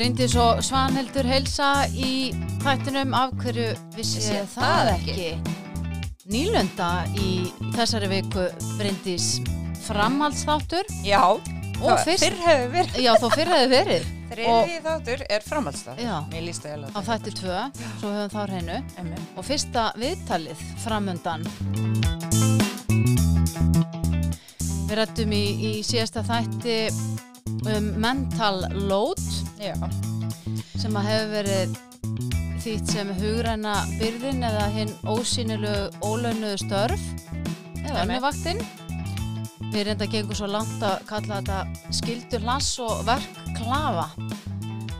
Bryndis og Svanhildur heilsa í þættinum. Af hverju vissi það það ekki. Nýlunda í þessari viku Bryndis framhaldsþáttur. Já, og fyrr hefur verið. já þó fyrr hefði verið Þriði þáttur er framhaldsþáttur. Já. Mér líst það á þætti tvö, svo höfum þá hreinu Emmi. og fyrsta viðtalið framundan. Við rættum í, í síðasta þætti um mental load Já. sem að hefur verið þýtt sem hugræna byrðin eða hinn ósýnilegu ólaunuðu störf eða önnuvaktinn. Við reynda að gengur svo langt að kalla þetta skildur lass og verk klafa.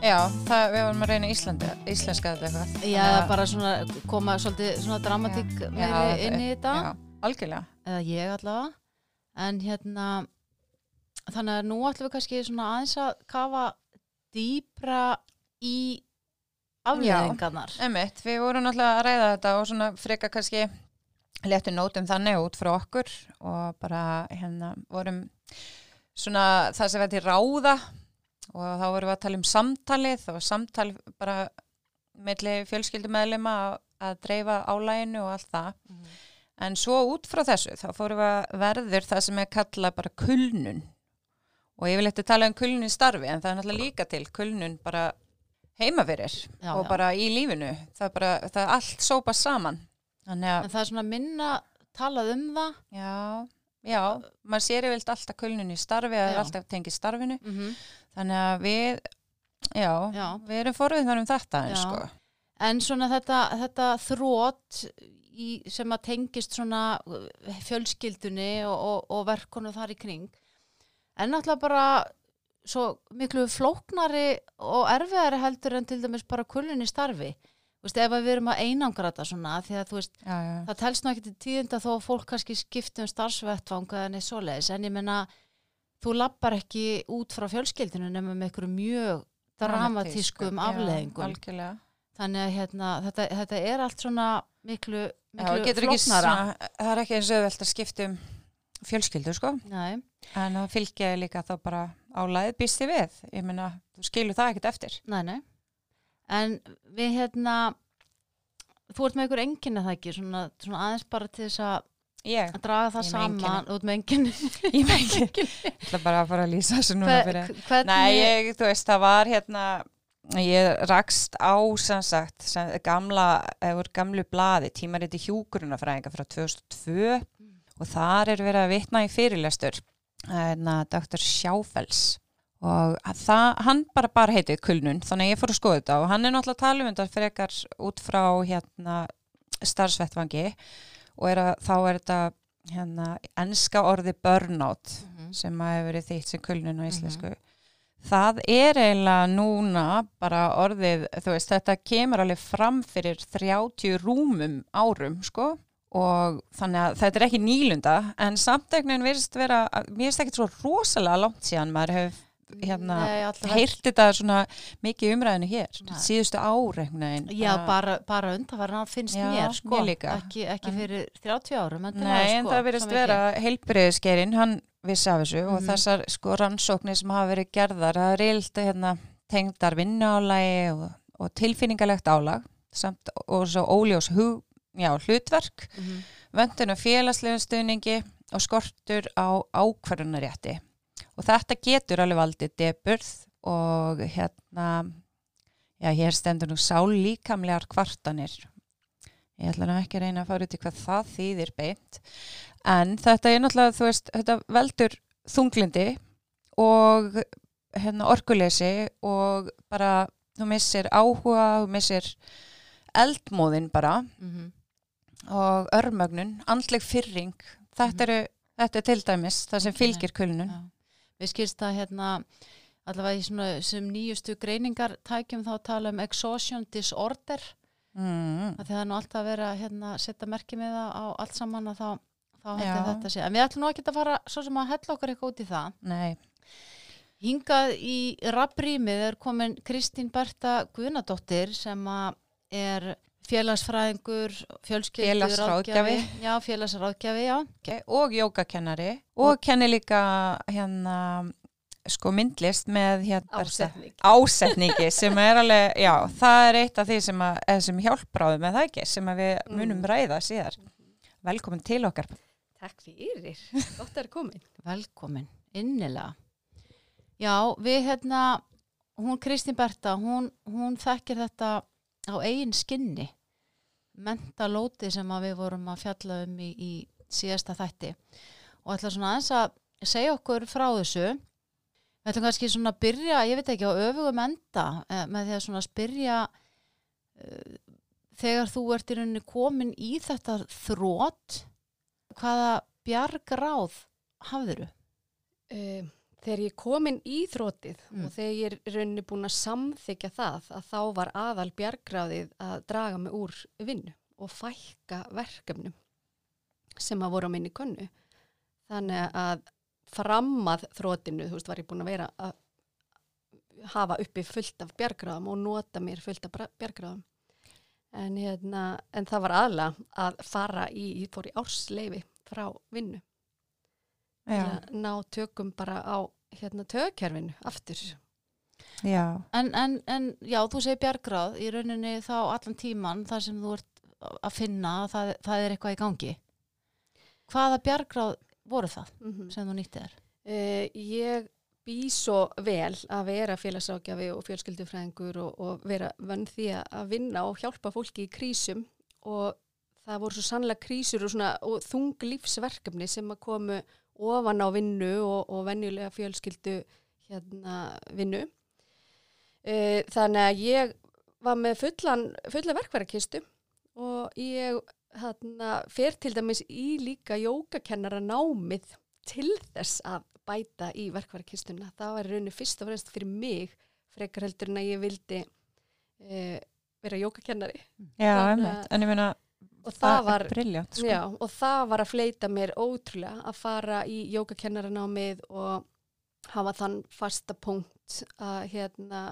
Já, það, við varum að reyna Íslandi, íslenska þetta eitthvað. Já, Þannig eða að- bara svona koma svolítið svona dramatík Já, meiri já, inn í þetta. Já, algjörlega. Eða ég allavega. En hérna, þannig að nú ætlum við kannski svona aðeins að kafa dýpra í afleðingarnar. Emmitt, við vorum náttúrulega að ræða þetta og svona freka kannski letu nótum þannig út frá okkur og bara hérna vorum svona það sem var til ráða og þá vorum við að tala um samtalið, það var samtal bara melli fjölskyldumæðlima að, að dreifa álæginu og allt það. En svo út frá þessu þá fórum við að verður það sem er kallað bara kulnun og ég vil eitthvað tala um kulnun í starfi en það er náttúrulega líka til kulnun bara heima fyrir Já, og já. bara í lífinu það er, bara, það er allt sópa saman þannig að það er svona minna talað um það. já, já, maður sér yfirlt alltaf kulnun í starfi er alltaf tengið starfinu Mm -hmm. þannig að við já, Já. við erum forviðnar um þetta Já. sko En svona þetta, þetta þrótt sem að tengist svona uh, fjölskyldunni og, og, og verkonu þar í kring en náttúrulega bara svo miklu flóknari og erfiðari heldur en til dæmis bara kulun í starfi. Þú veist, ef við erum að einangra þetta svona, því að þú veist, já, já. það telst nú ekki til tíðinda þó að fólk kannski skipti um starfsvettvang eða svoleiðis, en ég menna þú lappar ekki út frá fjölskyldinu nema með einhverju mjög dramatískum Já, afleðingum. algjörlega Þannig að hérna, þetta, þetta er allt svona miklu, já, miklu ekki flóknara. svona, það er ekki eins og auðvelt að skipta um fjölskyldu sko Nei, en það fylgja líka þá bara álæðið býst þið við ég meina, þú skilur það ekkert eftir nei, nei. En við hérna, þú ert með einhver enginni það ekki, svona, svona aðeins bara til þess að ég, að draga það Ég með saman, ert með enginni. ég með ekki ætla bara að fara að lýsa þessu núna fyrir Nei, ég, þú veist, það var hérna, ég rakst á, sem sagt, sem, gamla, eða gamlu blaði, tímariti hjúkurunafræðinga frá 2002 og þar er verið að vitna í fyrirlestur, hérna, Dr. Sjáfells og að það, hann bara bara heitið kulnun, þannig að ég fór að skoða þetta og hann er náttúrulega um þetta frekar út frá, hérna, starfsvettvangi og er að, þá er þetta, hérna, enska orði burnout Mhm. sem að hefur verið þýtt sem kulnun á íslensku. Það er eiginlega núna bara orðið, þú veist, þetta kemur alveg fram fyrir 30 rúmum árum, sko, og þannig að þetta er ekki nýlunda, en samtegnin virðist vera, mér finnst ekki svo rosalega langt síðan maður hefur hérna, heyrt þetta svona mikið umræðinu hér, Nei. síðustu ár einhvern veginn. Já, bara, bara undarverðan finnst Já, mér, sko. Ekki, ekki fyrir 30 árum. Nei, en sko, það verðist mikið. vera heilbriðiskerinn, hann vissi af þessu og Mhm. þessar sko rannsóknir sem hafa verið gerðar, það er eilt hérna, tengdar vinnuálægi og, og tilfinningalegt álag samt, og svo óljós hug, já, hlutverk, Mhm. vöndun og félagslegum stuðningi og skortur á ákvarðunarétti. Og þetta getur alveg valdið deburð og hérna, já, hér stendur nú sálíkamlegar kvartanir. Ég ætla nú ekki að reyna að fara út í hvað það þýðir beint. En þetta er náttúrulega, þú veist, þetta veldur þunglindi og hérna, orkuleysi og bara, þú missir áhuga, þú missir eldmóðin bara Mhm. og örmögnun, andleg fyrring. Þetta, eru, þetta er til dæmis það sem fylgir kulnun. Við skilst að hérna, allavega í svona sem nýjustu greiningar tækjum þá að tala um exhaustion disorder Mm. að það er nú alltaf verið að hérna, setja merki með það á allt saman að þá, þá Já. þetta sé. En við ætlum nú ekki að fara svo sem að hella okkur eitthvað út í það. Nei, Hingað í rafrýmið er komin Kristín Berta Guðnadóttir sem að er félagsfræðingur, fjölskyldur Félagsráðgjafi. Okay. og jógakennari og kenni líka hérna sko myndlist með hérna Ásetning. ásetningi sem er alveg, já, það er eitt af því sem, að, eða sem hjálpráðum með það ekki sem að við munum Mm. ræða síðar velkomin til okkar Takk fyrir, gott að er komin. Velkomin, innilega. Já, við hérna, hún Kristín Berta, hún, hún þekkir þetta á eigin skinni, mentalóti sem við vorum að fjalla um í, í síðasta þætti og ætla svona aðeins að segja okkur frá þessu. Við ætlum kannski svona að byrja, ég veit ekki, á öfugum enda eh, með því að svona spyrja uh, þegar þú ert í rauninni komin í þetta þrótt, hvaða bjargráð hafðiru? Uh, þegar ég komin í þrótið Mm. og þegar ég er rauninni búin að samþykja það að þá var aðal bjargráðið að draga mig úr vinnu og fækka verkefnum sem að voru á minni könnu. Þannig að fram að þrótinu, þú veist, var ég búin að vera að hafa uppi fullt af bjargráðum og nota mér fullt af bjargráðum. En, hérna, en það var aðla að fara í, ég fór í ársleifi frá vinnu að ná tökum bara á hérna tögkerfinu aftur. já, En, en, en já, þú segir bjargráð í rauninni þá allan tíman þar sem þú ert að finna að það, það er eitthvað í gangi. Hvaða bjargráð voru það Mm sem þú nýttið þér? ég bý svo vel að vera félagsákjafi og fjölskyldufræðingur og, og vera vönn því að vinna og hjálpa fólki í krísum og það voru svo sannlega krísur og, svona, og þung lífsverkefni sem að komu ofan á vinnu og, og venjulega fjölskyldu hérna vinnu. E, þannig að ég var með fullan, fulla verkværakistu og ég hérna, fer til dæmis í líka jógakennara námið til þess að bæta í verkværakistuna. Það var í rauninni fyrst og fremst fyrir mig frekar heldur en að ég vildi e, vera jógakennari. já, einmitt en ég meina, Og það, það var briljant sko. Já, og það var að fleita mér ótrúlega að fara í jógakennaranámið og hafa þann fasta punkt að, hérna,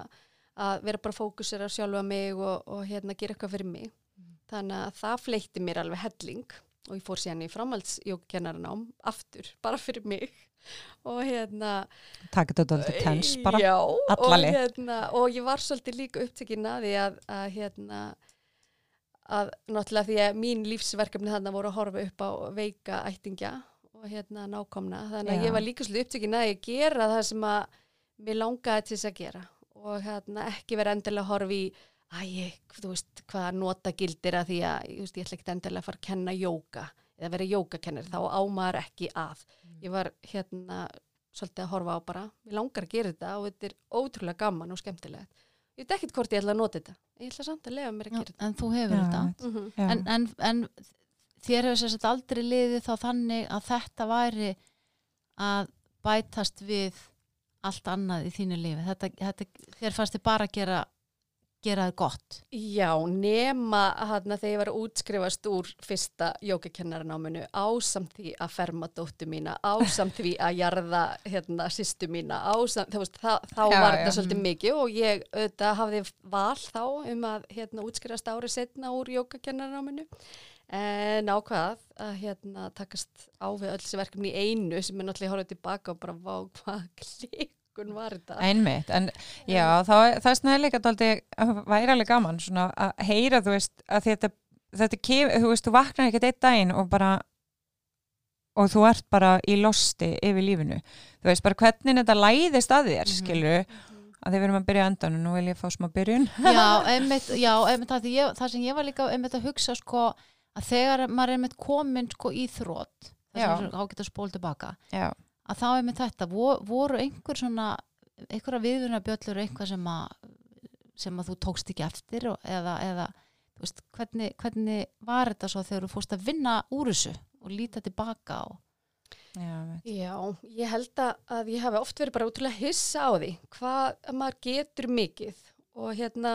að vera bara fókusir að sjálfa mig og, og hérna, gera eitthvað fyrir mig. Þannig að það fleitti mér alveg helling og ég fór síðan í framhaldsjógakennaranám aftur, bara fyrir mig. Og hérna... takk þetta doldið tens bara Já, og, hérna, og ég var svolítið líka upptekinn að því að, að hérna að náttúrulega því að mín lífsverkefni þarna voru að horfa upp á veika ættingja og hérna nákomna þannig að Já. ég var líka svolítið upptekinn að ég gera það sem að mér langaði til þess að gera og hérna ekki vera endilega að horfa í æ, þú veist, hvað nota gildir að því að, ég veist, ég ætla ekki endilega að fara að kenna jóka eða vera jógakennari, þá ámaður ekki að. Ég var hérna svolítið að horfa á bara, mér langar að gera þetta og þetta er ótrúlega gaman og skemmtilegt. Ég veit ekkert hvort ég ætla að nota þetta, ég ætla samt að lega mér að gera þetta. en þú hefur þetta. einmitt. Mm -hmm. En, en, en þér hefur sérst aldrei liðið þá þannig að þetta væri að bætast við allt annað í þínu lífi. Þetta, þetta, þér fannst þið bara að gera, gera það gott. Já, nema hérna þegar ég var að útskrifast úr fyrsta jókakennarannáminu ásamt því að ferma dóttu mína, ásamt því að jarða hérna sýstu mína, ásamt, þú veist, það, þá Já, var þetta svolítið mikið og ég auðvitað hafði val þá um að hérna útskrifast árið setna úr jókakennarannáminu en ákvað að hérna takast á við öll þessi verkefni í einu sem er náttúrulega ég horfði tilbaka og bara vá hvað klikkun var þetta. Einmitt, en já, þá, það er snæðilega dálítið væri alveg gaman svona að heyra, þú veist, að þetta, þetta kef, þú veist, þú vaknar ekkert einn daginn og bara og þú ert bara í losti yfir lífinu. Þú veist, bara hvernig þetta læðist að þér, Mhm. skilur að þið verðum að byrja endan og nú vil ég fá smá byrjun. Já, einmitt, já, einmitt það, ég, það sem ég var líka einmitt að hugsa sko að þegar maður er einmitt komin sko í þrótt, ágætt að spóla tilbaka, Já, að þá einmitt þetta, voru, einhver svona, einhverja viðvunarbjöllur eitthvað sem að, sem að þú tókst ekki eftir og, eða, eða þú veist, hvernig, hvernig var þetta svo þegar þú fórst að vinna úr þessu og líta tilbaka og já. Já, ég held að, að ég hafi oft verið bara útrúlega hissa á því hvað maður getur mikið og hérna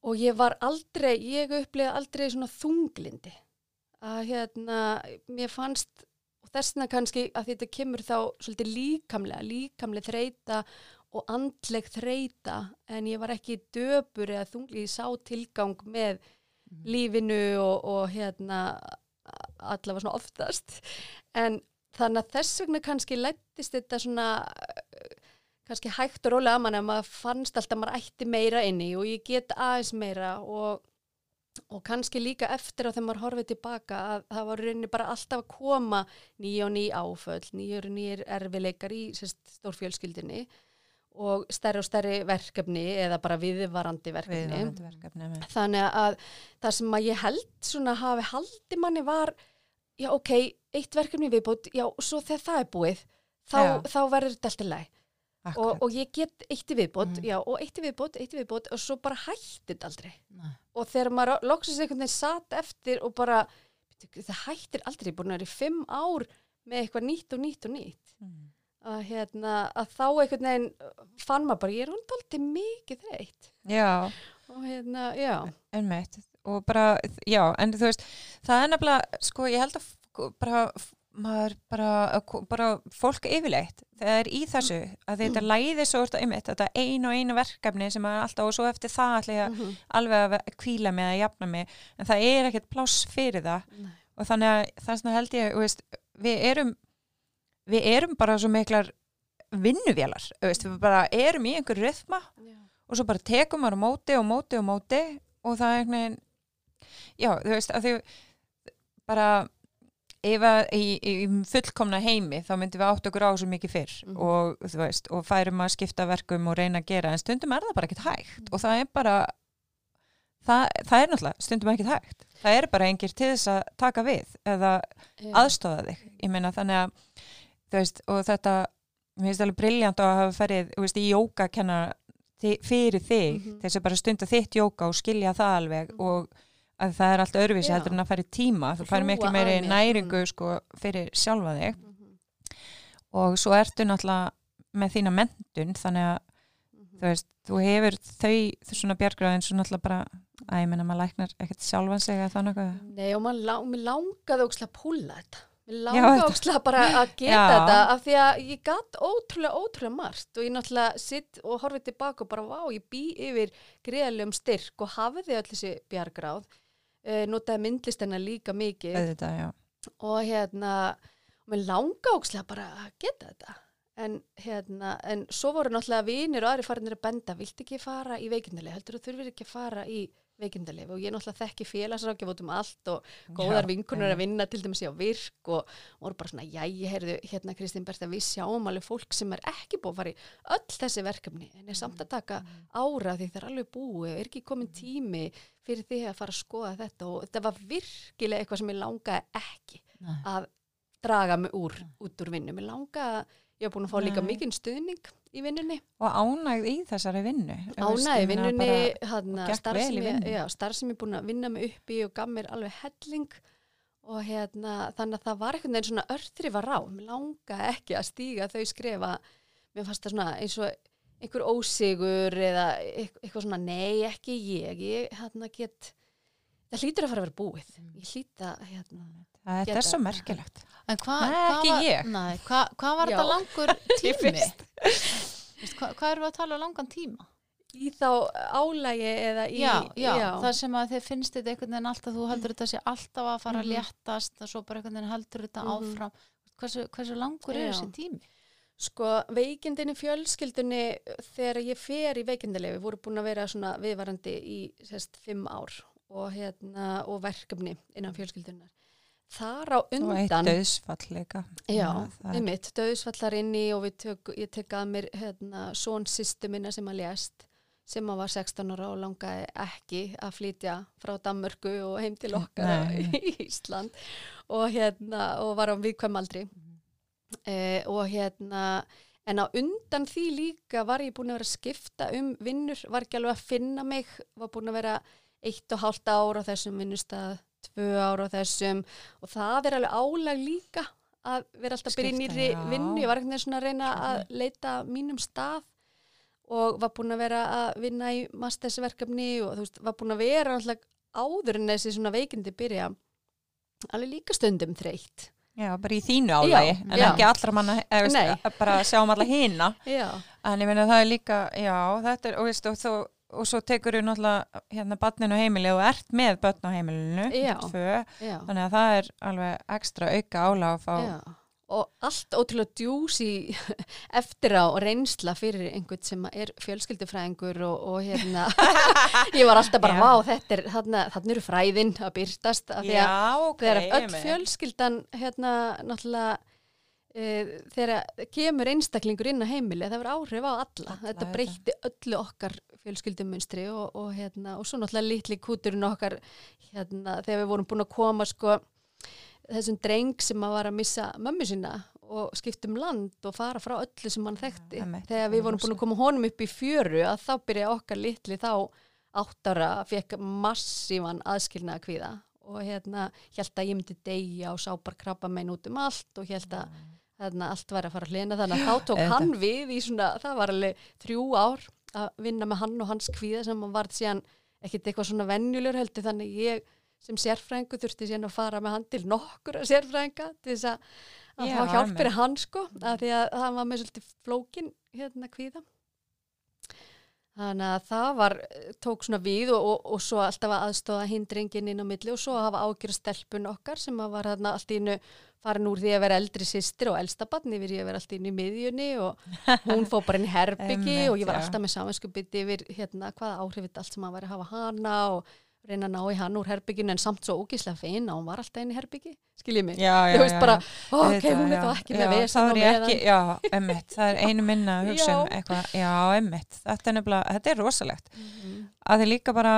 og ég var aldrei, ég upplega aldrei svona þunglindi að hérna, mér fannst og þess vegna kannski að þetta kemur þá svolítið líkamlega, líkamlega þreita og andleg þreita en ég var ekki döpur eða þungli, ég sá tilgang með lífinu og, og hérna allavega svona oftast. En þannig að þess vegna kannski lættist þetta svona eh, kannski hægt og rólega að mann að maður fannst alltaf að maður ætti meira inni og ég get aðeins meira og, og kannski líka eftir á þegar maður horfið tilbaka að það var rauninni bara alltaf að koma nýja og ný áföll, nýjur og nýjur erfileikar í stórfjölskyldinni og stærri og stærri verkefni eða bara viðvarandi verkefni. Viðvarandi verkefni. með. Þannig að það sem að ég held svona hafi haldi manni var, já ok, eitt verkefni viðbútt, já og svo þegar það er búið, þá, þá verður þetta alltaf læg. Og, og ég get eitt viðbútt, Mhm. já og eitt viðbútt, eitt viðbútt og svo bara hætti þetta aldrei. Nei. Og þegar maður loksins einhvern veginn satt eftir og bara, "Bíddu, það hættir aldrei, búin að vera í fimm ár með eitthvað nýtt og nýtt og nýtt. Mm. Að, hérna, að þá einhvern veginn fann maður bara, ég er hundar aldrei mikið þreytt. Já, Og hérna, já. einmitt. Og bara, já, en þú veist, það er nefnilega, sko, ég held að bara, maður bara, bara fólk yfirleitt, það er í þessu að þetta læði svo orðið einmitt, þetta einu og einu verkefni sem er alltaf og svo eftir það ætla ég að Mhm. alveg að hvíla mig að jafna mig, en það er ekkert pláss fyrir það Nei. og þannig að þess vegna held ég, veist, við erum við erum bara svo miklar vinnuvélar, veist, við bara erum í einhverju Já. og svo bara tekum maður móti og móti og móti og það er einhvern veginn já, þú veist, að því bara ef að í, í fullkomna heimi þá myndum við átt okkur á svo mikið fyrr Mhm. og þú veist, og færum að skipta verkum og reyna að gera, en stundum er það bara ekkert hægt og það er bara það, það er náttúrulega stundum ekkert hægt það er bara engir til þess að taka við eða Já. aðstofa þig ég meina þannig að þú veist, og þetta, mér finnst alveg briljant að hafa ferið, þú veist, í jóka kenna fyrir þig, Mhm. þess að bara stunda þitt jóka og skilja það alveg Mhm. og að það er allt öðruvísi heldur en að fara í tíma, þú Hlúa miklu meiri næringu sko fyrir sjálfa þig Mhm. og svo ertu náttúrulega með þína mentun, þannig að Mhm. þú veist, þú hefur þau svona bjargráðin svo náttúrulega bara að ég menna maður læknar ekkert sjálfan sig eða þannig að Nei og lá, mér langaði ókslega að púla þetta. Mér langaði ókslega bara að geta Já. þetta af því að ég gatt ótrúlega, ótrúlega margt og ég náttúrulega sitt og horfið tilbaka og bara vá, ég bý yfir greiðlegum styrk og hafiði öll þessi bjargráð. Uh, notaði myndlistina líka mikið. Já. Og hérna, mér langaði ókslega bara að geta þetta. En, hérna, en svo voru náttúrulega vinir og aðri farinir að benda, viltu ekki fara í veikindalegi, heldur þú þurfir ekki að fara í veikindalegi og ég náttúrulega þekki félagsrákjaf út um allt og góðar Já, vinkunur að vinna til dæmis á virk og voru bara svona, já, ég heyrðu hérna Kristín Berta, við sjáum alveg fólk sem er ekki búið að fara í öll þessi verkefni en er samt að taka ára því það er alveg búið og er ekki komin tími fyrir því að fara að skoða þetta? Og þetta var virkilega eitthvað sem ég langaði ekki Nei. að draga mig úr, út úr vinnu. Mér langaði, ég hef búin að fá líka mikinn stuðning í vinnunni. Og ánægð í þessari vinnu. Ég meina vinnunni hana, starf, í starf sem ég er búin að vinna mig upp í og gaf mér alveg helling. Og hérna, þannig að það var einhvern veginn svona örþrifa rá, mér langaði ekki að stíga þau skrefa, mér fannst það svona eins og einhver ósigur eða eit- eitthvað svona, nei ekki ég, ég hérna get það hlýtur að fara að vera búið. Ég hlýta hérna Það Geta- er svo merkilegt. En hvað Nei, hva ekki var, ég. Nei, hva, hvað var Já. þetta langur tími? Hvað, erum við að tala um langan tíma? í þá álægi eða í já, já, það sem að þið finnst þetta einhvern veginn alltaf, þú heldur þetta sé alltaf að fara að Mhm. léttast og svo bara einhvern veginn heldur þetta Mhm. áfram. Hversu, hversu langur er Já. þessi tími? Sko, veikindin í fjölskyldunni þegar ég fer í veikindalegi voru búin að vera svona viðvarandi í sérst fimm ár og, hérna, og verkefni innan fjölskyldunar. Þar á Og eitt undan, döðsfall líka. já, einmitt, döðsfallar inni og tök, ég tek að mér hérna, són sýstu minna sem að lést sem að var 16 ára og langaði ekki að flytja frá Danmörku og heim til okkar í Ísland. Og hérna og var á viðkvæm aldri. Eh, og hérna en á undan því líka var ég búin að vera að skipta um vinnur, var ekki alveg að finna mig var búin að vera eitt og hálft ár á þessum vinnustað tvö ár á þessum og það er alveg álag líka að vera alltaf byrja nýri vinnu, ég var ekkert svona að reyna að leita mínum stað og var búin að vera að vinna í mastersverkefni og þú veist, var búin að vera alltaf áður en þessi svona veikindi byrja alveg líka stundum þreytt. Já, bara í þínu álagi, Já, en já. ekki allra manna, eða að bara sjáum alla hina. Já, En ég meina það er líka, já, þetta er, og veist, og, þó, og svo tekur þú náttúrulega hérna barninu á heimili og ert með börn á heimilinu, Já. tvö, já, þannig að það er alveg ekstra auka fá. já. Og allt ótrúlega djúsi eftir á reynsla fyrir einhvern sem er fjölskyldufræðingur og, og hérna, ég var alltaf bara, vá, þetta er, þarna eru fræðin að byrtast, af því að Já, ok. þegar öll fjölskyldan hérna náttúrulega e, þegar kemur einstaklingur inn á heimili það verður áhrif á alla, Alla, þetta. breytti öllu okkar fjölskyldumunstri og, og, hérna, og svo náttúrulega litli kúturinn okkar hérna, þegar við vorum búin að koma sko, þessum dreng sem að var að missa mömmu sína og skipta um land og fara frá öllu sem hann þekkti. einmitt, þegar við vorum búin að koma honum upp í fjöru að þá byrja okkar litli þá áttara fekk massívan aðskilnaða kvíða og hérna held að ég myndi deyja og sá bara krabba megin út um allt og held að hérna, allt væri að fara að hlena. Þannig að þá tók Auðvitað. hann við í svona, það var alveg þrjú ár að vinna með hann og hans kvíða sem hann var síðan ekkit eitthvað svona venjulegur heldur þannig ég sem sérfræðingu þurfti síðan að fara með hann til nokkur sérfræðinga til þess að, að Já, fá hjálp einmitt. fyrir hann sko að því að hann var með svolítið flókin hérna kvíða þannig að það var tók svona við og, og, og svo alltaf að aðstóða hindringin inn á milli og svo að hafa ágjör stelpun okkar sem var þarna allt í innu farin úr því að vera eldri sýstir og elsta barn yfir í að vera allt í innu í miðjunni og hún fór bara inn í herbyggi og ég var alltaf með samanskupið yfir hérna hvaða áhrifit allt sem að væri að hafa hana og reyna að ná í hann úr herbygginu en samt svo ógíslega fein að hún var alltaf inn í herbyggi skiljið mig, Já, já, ég veist bara ó, ok, hún er þá ekki með ég meðan ekki, Já, emmitt, það er einu minna að Já. eitthvað, já, emmitt, þetta er nefnilega, þetta er rosalegt, Mhm. að þið líka bara,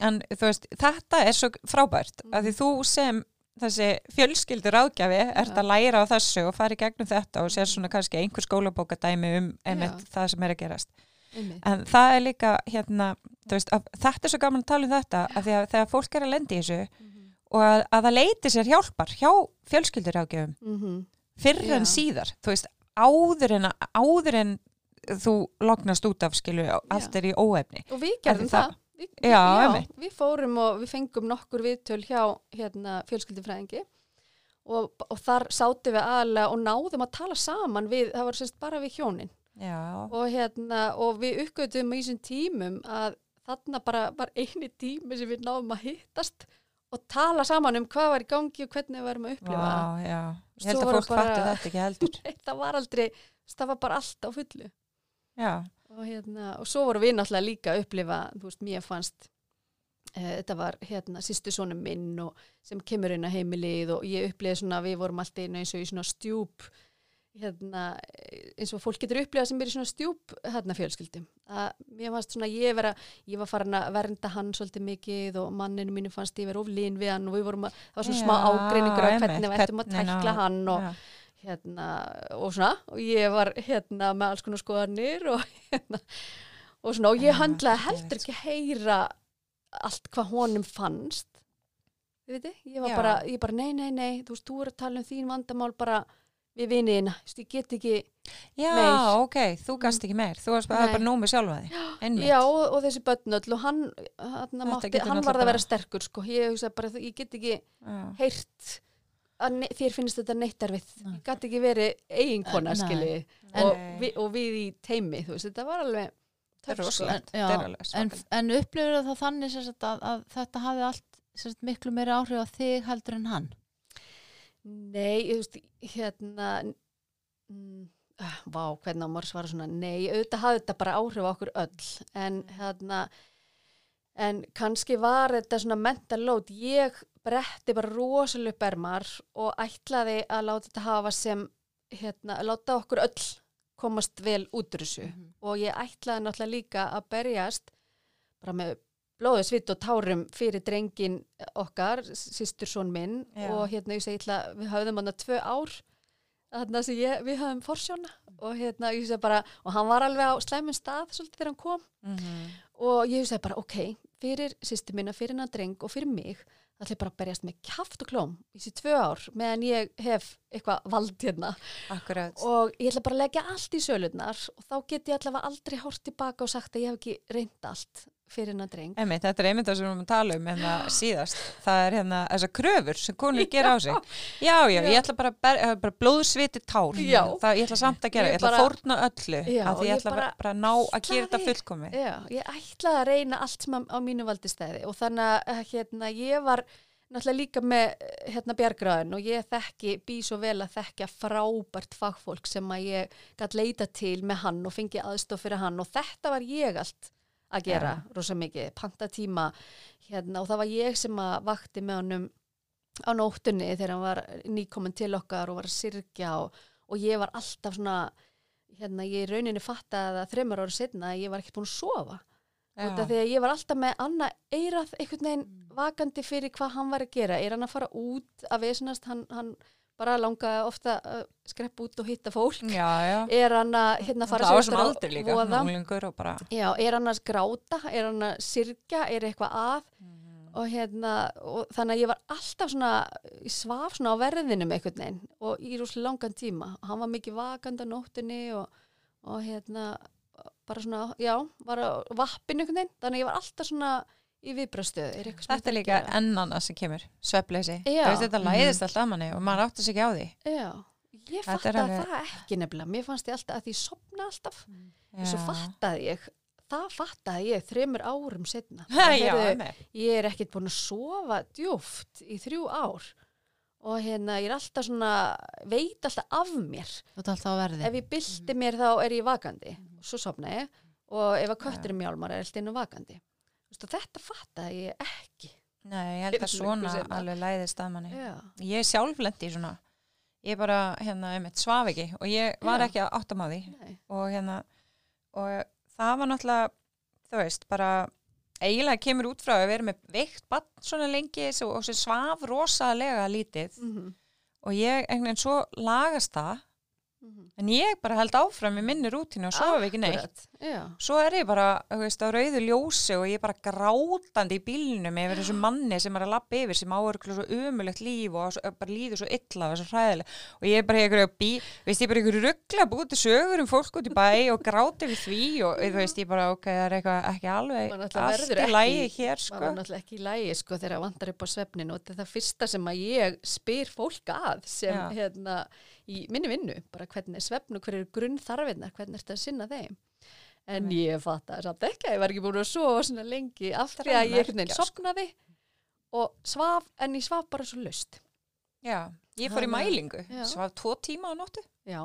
en þú veist, þetta er svo frábært, að Mhm. því þú sem þessi fjölskyldur ágjafi ert Já. að læra á þessu og fara í gegnum þetta og sér svona kannski einhver skólabókadæmi um emmitt Já. það sem er að gerast. Einmitt. En það er líka, hérna, þú veist, að, þetta er svo gaman að tala um þetta, að því að þegar fólk er að lendi í þessu Mhm. og að, að það leiti sér hjálpar hjá fjölskyldur ágjafum, Mhm. fyrr en Já. síðar þú veist, áður en, áður en þú lognast út af skilu allt er í óefni og við gerðum það, það- Við, Já, já, við fórum og við fengum nokkur viðtöl hjá hérna, fjölskyldufræðingi og, og þar sátum við aðalega og náðum að tala saman við, það var semst bara við hjónin já, og, hérna, og við uppgötum í þessum tímum að þarna bara var eini tími sem við náðum að hittast og tala saman um hvað var í gangi og hvernig við varum að upplifa já. ég held að fólk fattu þetta ekki heldur. Nei, það var aldrei, það var bara allt á fullu. Já, og, hérna, og svo voru við náttúrulega líka að upplifa, þú veist, mér fannst e, þetta var hérna sýstu sonum minn sem kemur inn á heimilið og ég upplifði svona, við vorum alltaf eins og í svona stjúp hérna, eins og fólk getur upplifað sem er í svona stjúp hérna fjölskyldum að mér fannst svona ég vera ég var farin að vernda hann svolítið mikið og manninu mínu fannst ég vera oflín við hann og við vorum að, það var svona Já, smá ágreiningur á hvernig við ættum að tækla hann og já. hérna og svona og ég var hérna með alls konar skoðanir og hérna og svona og ég handlaði heldur ekki að heyra allt hvað honum fannst þið veitir, ég var Já. bara ég bara nei, nei, nei, þú veist, þú er að tala um þín vandamál bara við veist, ég get ekki já Meir. ok, þú gast ekki meir þú varst bara, bara nómið sjálfa því einmitt, já, og, og þessi börn öll og hann, hann, mátti, hann náttúrulega varð að vera sterkur sko, ég hugsaði bara, ég get ekki já. heyrt að þér finnst þetta neitt erfið Nei. ég gæti ekki verið eiginkona skilji. En- og, vi, og við í teimi þú veist, þetta var alveg töff, sko. En, já, en, en upplifur það þannig að, að þetta hafi allt sagt, miklu meiri áhrif á þig heldur en hann Nei, þú veist, hérna mm, ah, Vá, hvernig á maður að svara svona? Nei, auðvitað hafði þetta bara áhrif á okkur öll en hérna en kannski var þetta svona mental load, ég bretti bara rosalega upp ermar og ætlaði að láta þetta hafa sem hérna, að láta okkur öll komast vel út úr þessu. Og ég ætlaði náttúrulega líka að berjast bara með blóðu svitt og tárum fyrir drengin okkar, sýstur son minn. Já. og hérna ég segi ætla, við höfðum hann að tvö ár þarna sem ég, við höfðum forsjóna og hérna ég segi bara, og hann var alveg á slæmum stað svolítið þegar hann kom. Mhm. og ég segi bara, ok, fyrir sýstur minna, fyrir hann dreng og fyrir mig það ætla ég bara að berjast með kjaft og klóm í þessi tvö ár meðan ég hef eitthvað vald hérna. Akkurat. Og ég ætla bara að leggja allt í sölurnar og þá get ég allavega aldrei hort tilbaka og sagt að ég hef ekki reynd allt fyrir hennar dreng. Einmitt, þetta er einmitt það sem við erum að tala um hérna síðast. Það er hérna þessar kröfur sem konur gera á sig. Já, já, ég ætla bara, ber, eh, bara blóðsviti tár. Það, ég ætla samt að gera, Ég ég ætla bara- að fórna öllu. Já, og ég ég ætla bara bara, að ná að gera þetta fullkomi. Já, ég ætlaði að reyna allt sem á, mínu valdistæði og þannig að hérna, ég var náttúrulega líka með eh, hérna bjargraðin og ég þekki, bý svo vel að þekkja frábært fagfólk sem að ég gætt leita til með hann og fengi aðstof fyrir hann og þetta var ég allt að gera rosa mikið, panta tíma hérna og það var ég sem að vakti með honum á nóttunni þegar hann var nýkomin til okkar og var að syrkja og, og ég var alltaf svona hérna ég rauninni fattaði að þreymur ára setna ég var ekkert búin að sofa. Því að ég var alltaf með annað eirað einhvern veginn vakandi fyrir hvað hann var að gera. Er hann að fara út að vesenast hann, hann bara langaði ofta að skreppa út og hitta fólk Já, já. er hann að hérna fara austur á voða? Já, er hann að gráta, er hann að syrkja, er eitthvað að Mhm. og hérna, og þannig að ég var alltaf svona, ég svaf svona á verðinum einhvern veginn og í rúslega langan tíma og hann var mikið vakandi á nóttunni og, og hérna bara svona, já, var á vappinu einhvern veginn, þannig að ég var alltaf svona í er sem Þetta er líka þarf að gera? enn annað sem kemur, veist, þetta læðist alltaf að manni og maður átti sig ekki á því. Já, ég er fattaði alveg- það ekki nefnilega, mér fannst ég alltaf að því ég sopna alltaf, og svo Já. fattaði ég, það fattaði ég þremur árum setna. Einmitt. ég er ekkert búin að sofa djúft í þrjú ár. Og hérna ég er alltaf svona veit alltaf af mér. Alltaf ef ég bylti mér þá er ég vakandi. Svo sopna ég. Og ef að köttur er mjálmar er alltaf innu vakandi Og þetta fattaði ég ekki Nei, ég held að svona alveg læðist að manni. já, Ég sjálf lendi í svona. Ég bara, hérna, einmitt, svaf ekki og ég var Já. ekki að áttam á því. nei, Og hérna, og það var náttúrulega, þú veist, bara eiginlega kemur út frá að vera með veikt bann svona lengi og sem svaf rosalega lítið mm -hmm. og ég, einhvern veginn svo lagast það. En ég bara held áfram í minni rútínu og sofa ekki neitt. Já, svo er ég bara, veist, á rauðu ljósi og ég er bara grátandi í bílnum yfir þessu manni sem er að lappa yfir sem áurklu svo umulegt líf og bara líður svo illa og svo hræðileg. Og ég er bara í einhverju bí, veist, ég er bara í einhverju ruggla búið til sögur um fólk út í bæ og gráti við því og þú veist, ég bara, ok, það er eitthvað ekki alveg allt í lægi hér, sko. var náttúrulega ekki í lægi sko þegar það vantar upp á svefnin og þetta er það fyrsta sem að ég spyr fólk að sem hérna í minni vinnu, bara hvernig er svefn og hver eru grunnþarfinnar, hvernig er þetta að sinna þeim. En ég fatt að samt ekki ég var ekki búin að sofa svona lengi af Það því að ég merkja, sko. sopnaði og svaf, en ég svaf bara svo lust Já, ég fór í mælingu, já. svaf tvo tíma á nóttu. Já.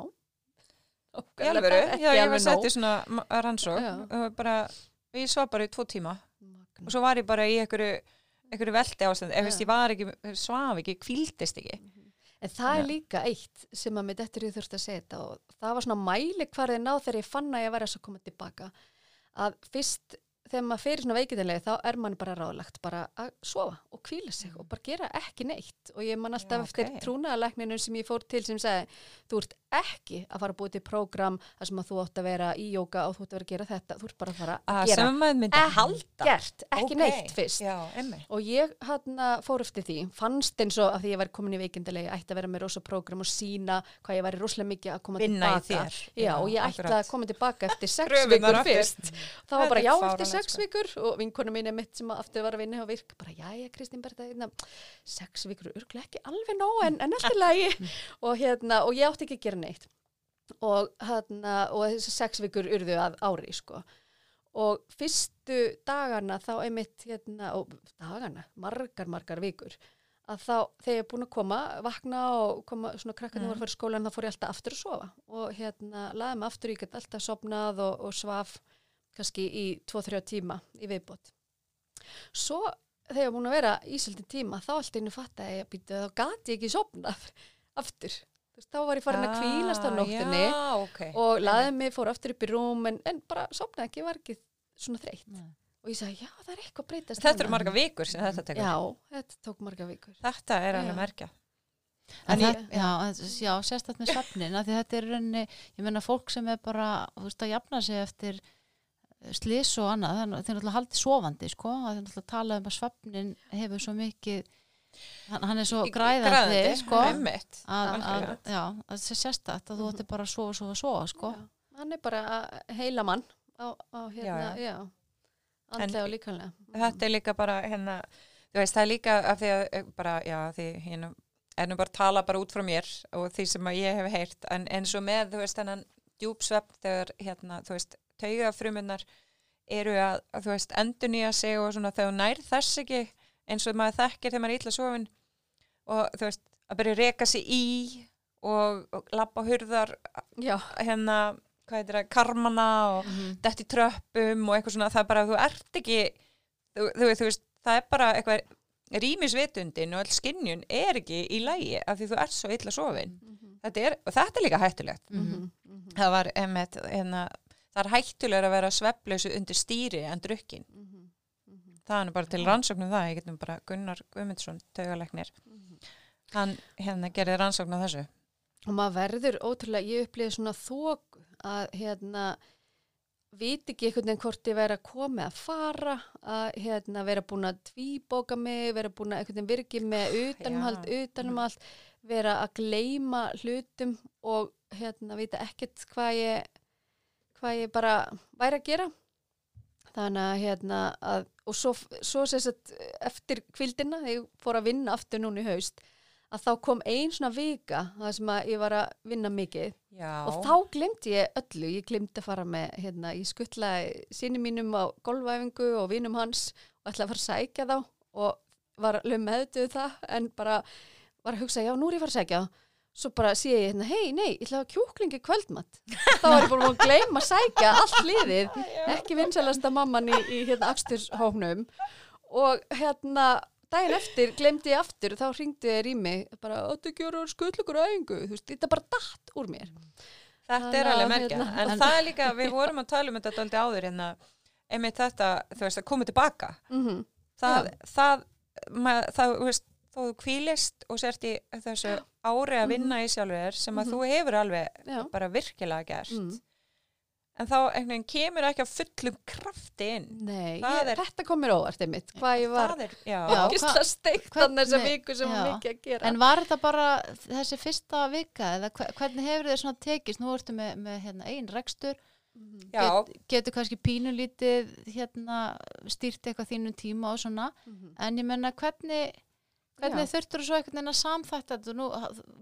Alvöru, ekki já, ég var alveg sett í svona rannsók bara, ég svaf bara í tvo tíma. Magna. og svo var ég bara í einhverju, einhverju veldi ástand, ef ég var ekki, svaf ekki, kvíldist ekki. En það er Já. líka eitt sem að mitt eftir ég þurfti að setja og það var svona mæli hvarðið ná þegar ég fann að ég væri að koma tilbaka að fyrst þegar maður fyrir svona veikitinlega þá er mann bara ráðlagt bara að sofa og kvíla sig og bara gera ekki neitt og ég man alltaf Já, eftir ok. trúnaðalækninu sem ég fór til sem sagði þú ert ekki að fara að búið til prógram þar sem að þú átt að vera í jóka og þú átt að vera að gera þetta. Þú ert bara að fara að að gera myndi halda. Ekkert, ekki Ok, neitt fyrst. já, Og ég hérna fór eftir því, fannst eins og að því ég væri komin í veikindalegi, ætti að vera með rosa prógram og sína hvað ég væri rosalega mikið að koma tilbaka. Já, og ég ætti að koma tilbaka eftir sex vikur fyrst. Þetta var bara já, eftir sex sko. vikur. Og vinkonu mín er mitt sem aftur var að vinna og virk, bara já, já, Kristín Berta, hérna, sex vikur alltaf neitt. Og hérna, og þessi sex vikur urðu að ári, sko. Og fyrstu dagana þá einmitt hérna, og dagana, margar, margar vikur að þá þegar ég er búin að koma, vakna og koma svona krakkarnir voru að fara í skólan þá fór ég alltaf aftur að sofa. Og hérna laði mig aftur, ég get alltaf sopnað og, og svaf kannski í 2-3 tíma í viðbót. Svo þegar ég er búin að vera í svolítið tíma þá allt einu fatt að ég býtu þá gati ég ekki sopnað aftur veist, þá var ég farin að kvílast á nóttinni Ah, já, okay. og laði mig, fór aftur upp í rúm en, en bara sopnaði ekki, var ekki svona þreytt Nei. og ég sagði, já, það er eitthvað að breytast þetta eru marga vikur sem þetta tekur Já, þetta tók marga vikur þetta er alveg Já. merkja En En það, ég- já, þetta- já, sérstætt með svefnin af því þetta er rauninni, ég meina fólk sem er bara, þú veist, að jafna sig eftir slís og annað, það þeir náttúrulega haldið sofandi, sko, að þeir náttúrulega tala um að svefnin hefur svo mikið hann, hann er svo græðandi, sko. að, emmitt að, já, að það er sérstætt að þú ætti bara að sofa, sofa, sofa, sko. Já, hann er bara að heila mann á, á hérna, Já, já, andlega og líkanlega. þetta er líka bara hérna, þú veist, það er líka af því að eh, bara, já, því hérna er nú bara að tala bara út frá mér og því sem að ég hef heyrt, en eins og með þú veist, þennan djúpsvepp þegar hérna, þú veist, taugafrumunar eru að, að þú veist, endur nýja sig og svona þegar nær þess ekki eins og maður þekkir þegar maður er illa sofin og þú veist, að byrja að reka sig í og, og labba hurðar Já, hérna, hvað heitir það, karmana og Mhm. dett í tröppum og eitthvað svona, það er bara, þú ert ekki þú, þú, veist, þú veist, það er bara eitthvað rýmisvitundin og all skinnjun er ekki í lægi af því þú ert svo illa sofin. Þetta er, og þetta er líka hættulegt. Mhm. það var, einmitt, hérna það er hættulegur að vera sveflausu undir stýri en drukkin það er bara til rannsóknum það, ég getum bara Gunnar Guðmundsson, taugalæknir hann hérna gerir rannsókn á þessu. Og maður verður ótrúlega, ég upplýði svona þók að hérna viti ekki einhvern veginn hvort ég verið að koma að fara, að hérna vera búin að tvíbóka mig, vera búin að einhvern veginn virki með utanumhald, Já. utanum allt, vera að gleyma hlutum og hérna vita ekkert hvað ég hvað ég bara væri að gera. Þannig að hérna að, og svo, svo sagt eftir kvildina, þegar ég fór að vinna aftur núna í haust, að þá kom ein svona vika það sem að ég var að vinna mikið. Já, og þá glemdi ég öllu, ég glemdi að fara með hérna, ég skuttlaði síni mínum á golfæfingu og vinum hans og ætlaði að fara að sækja þá og var alveg meðduð það en bara var að hugsa, já nú er ég að fara að sækja þá svo bara sé ég hérna, hei, nei, ég ætlaði að kjúklingi kvöldmatt þá var ég búin að gleyma að sækja allt liðið, ekki vinsælasta mamman í, í hérna aksturshóknum og hérna daginn eftir glemdi ég aftur, þá ringdi þér í mig bara, áttu ekki að skutlugur æfingu, þú veist, þetta bara datt úr mér. Þetta er Þannig alveg að, merkja, hérna- en það er líka, við vorum að tala um þetta aldrei áður hérna, einmitt þetta, þú veist, að koma tilbaka. mm Það, það, mað, það, þú veist, þó þú kvílist og sért í þessu ári að vinna í sjálfur sem að Mhm. þú hefur alveg Já. bara virkilega gert. Mm. En þá einhvern veginn kemur ekki að fullum krafti inn. Nei, ég, er- þetta kom mér óvart einmitt, hvað ég var er, ógislega steikt þannig þessa viku sem já. mikið að gera. En var þetta bara þessi fyrsta vika eða hve- hvernig hefur þið svona tekist? Nú ertu með, með hérna, einn rekstur, Mhm. já, get, getur kannski pínulítið hérna, stýrt eitthvað þínum tíma og svona, Mhm. en ég menna hvernig, hvernig Já. þurftur þú svo einhvern veginn að samþætta þetta? Nú,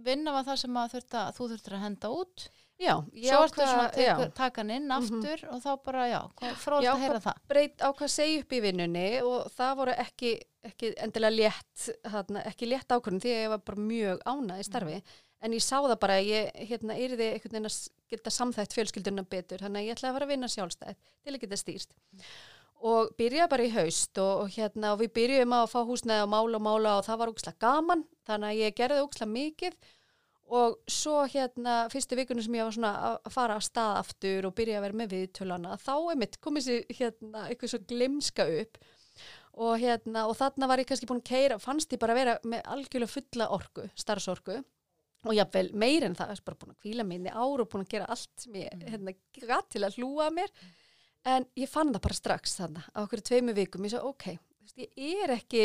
vinna var það sem að þurfti að þú þurftur að henda út, Já, svo ertu svona að já. tekur, taka hann inn aftur og þá bara, já, fróðast Já, að heyra það. breyt á hvað segja upp í vinnunni og það voru ekki, ekki endilega létt, hérna, ekki létt ákvörðun því að ég var bara mjög ánað í starfi en ég sá það bara að ég hérna, yrði einhvern veginn að geta samþætt fjölskylduna betur þannig að ég ætlaði að fara að vinna sjálfstætt til að geta stýrt og byrjaði bara í haust og, og hérna og við byrjuðum að fá húsnæði og mála og mála og það var ógislega gaman þannig að ég gerði ógislega mikið. Og svo hérna fyrstu vikunum sem ég var svona að- að fara að stað aftur og byrja að vera með viðtölana þá er mitt komið sér hérna eitthvað svo glimska upp. Og hérna og þarna var ég kannski búin að keira fannst ég bara vera með algjörlega fulla orku starfsorku. Og jafnvel meir en það, ég er bara búin að kvíla minni ár og búin að gera allt sem ég hérna, gatt til að hlúa að mér en ég fann það bara strax þarna á okkur tveimu vikum, ég svo ok ég er ekki,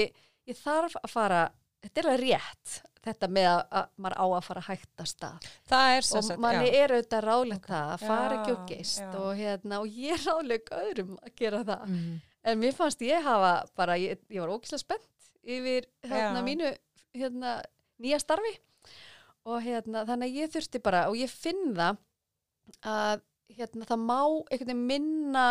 ég þarf að fara þetta er alveg rétt þetta með að, að maður á að fara að stað er sem og sagt, manni já. er auðvitað ráðlegt það að fara ekki og Já, geist já. og, hérna, og ég er ráðleg öðrum að gera það Mm. en mér fannst ég hafa bara, ég, ég var ógislega spennt yfir hérna, Já. mínu hérna, nýja starfi og hérna, þannig að ég þurfti bara og ég finn það að hérna, það má einhvern veginn minna